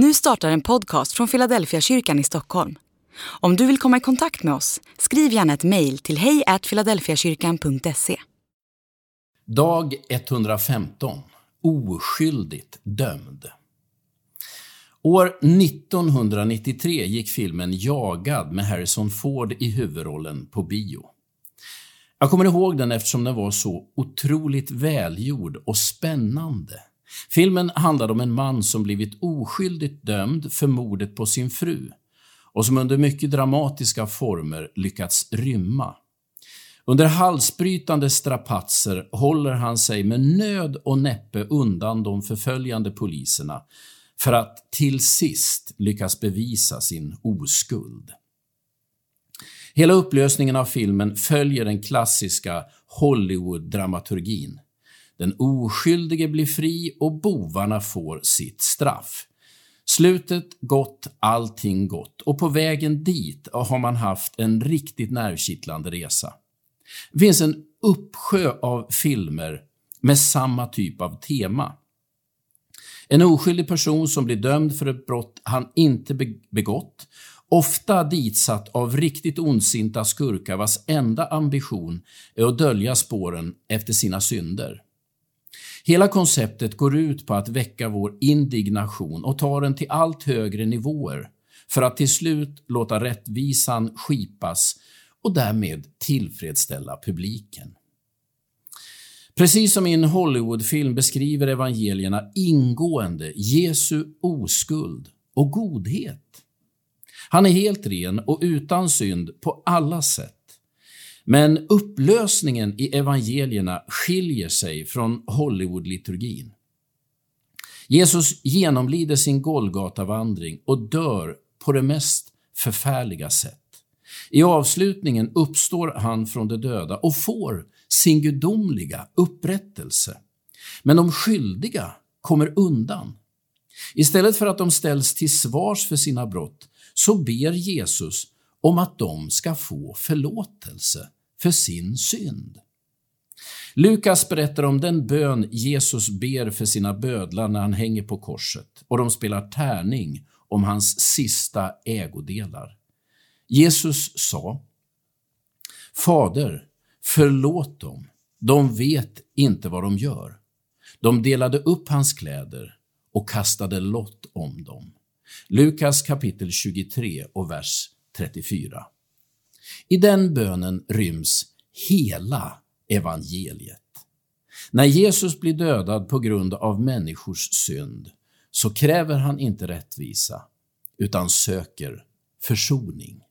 Nu startar en podcast från Philadelphia kyrkan i Stockholm. Om du vill komma i kontakt med oss, skriv gärna ett mejl till hejfiladelfiakyrkan.se. Dag 115. Oskyldigt dömd. År 1993 gick filmen Jagad med Harrison Ford i huvudrollen på bio. Jag kommer ihåg den eftersom den var så otroligt välgjord och spännande. Filmen handlade om en man som blivit oskyldigt dömd för mordet på sin fru och som under mycket dramatiska former lyckats rymma. Under halsbrytande strapatser håller han sig med nöd och näppe undan de förföljande poliserna för att till sist lyckas bevisa sin oskuld. Hela upplösningen av filmen följer den klassiska Hollywood-dramaturgin. Den oskyldige blir fri och bovarna får sitt straff. Slutet gott, allting gott och på vägen dit har man haft en riktigt nervkittlande resa. Det finns en uppsjö av filmer med samma typ av tema. En oskyldig person som blir dömd för ett brott han inte begått, ofta ditsatt av riktigt ondsinta skurkar vars enda ambition är att dölja spåren efter sina synder. Hela konceptet går ut på att väcka vår indignation och ta den till allt högre nivåer för att till slut låta rättvisan skipas och därmed tillfredsställa publiken. Precis som i en Hollywoodfilm beskriver evangelierna ingående Jesu oskuld och godhet. Han är helt ren och utan synd på alla sätt. Men upplösningen i evangelierna skiljer sig från Hollywood-liturgin. Jesus genomlider sin Golgatavandring och dör på det mest förfärliga sätt. I avslutningen uppstår han från de döda och får sin gudomliga upprättelse. Men de skyldiga kommer undan. Istället för att de ställs till svars för sina brott så ber Jesus om att de ska få förlåtelse för sin synd. Lukas berättar om den bön Jesus ber för sina bödlar när han hänger på korset och de spelar tärning om hans sista ägodelar. Jesus sa Fader, förlåt dem. De vet inte vad de gör. De delade upp hans kläder och kastade lott om dem. Lukas kapitel 23 och vers 34. I den bönen ryms hela evangeliet. När Jesus blir dödad på grund av människors synd så kräver han inte rättvisa utan söker försoning.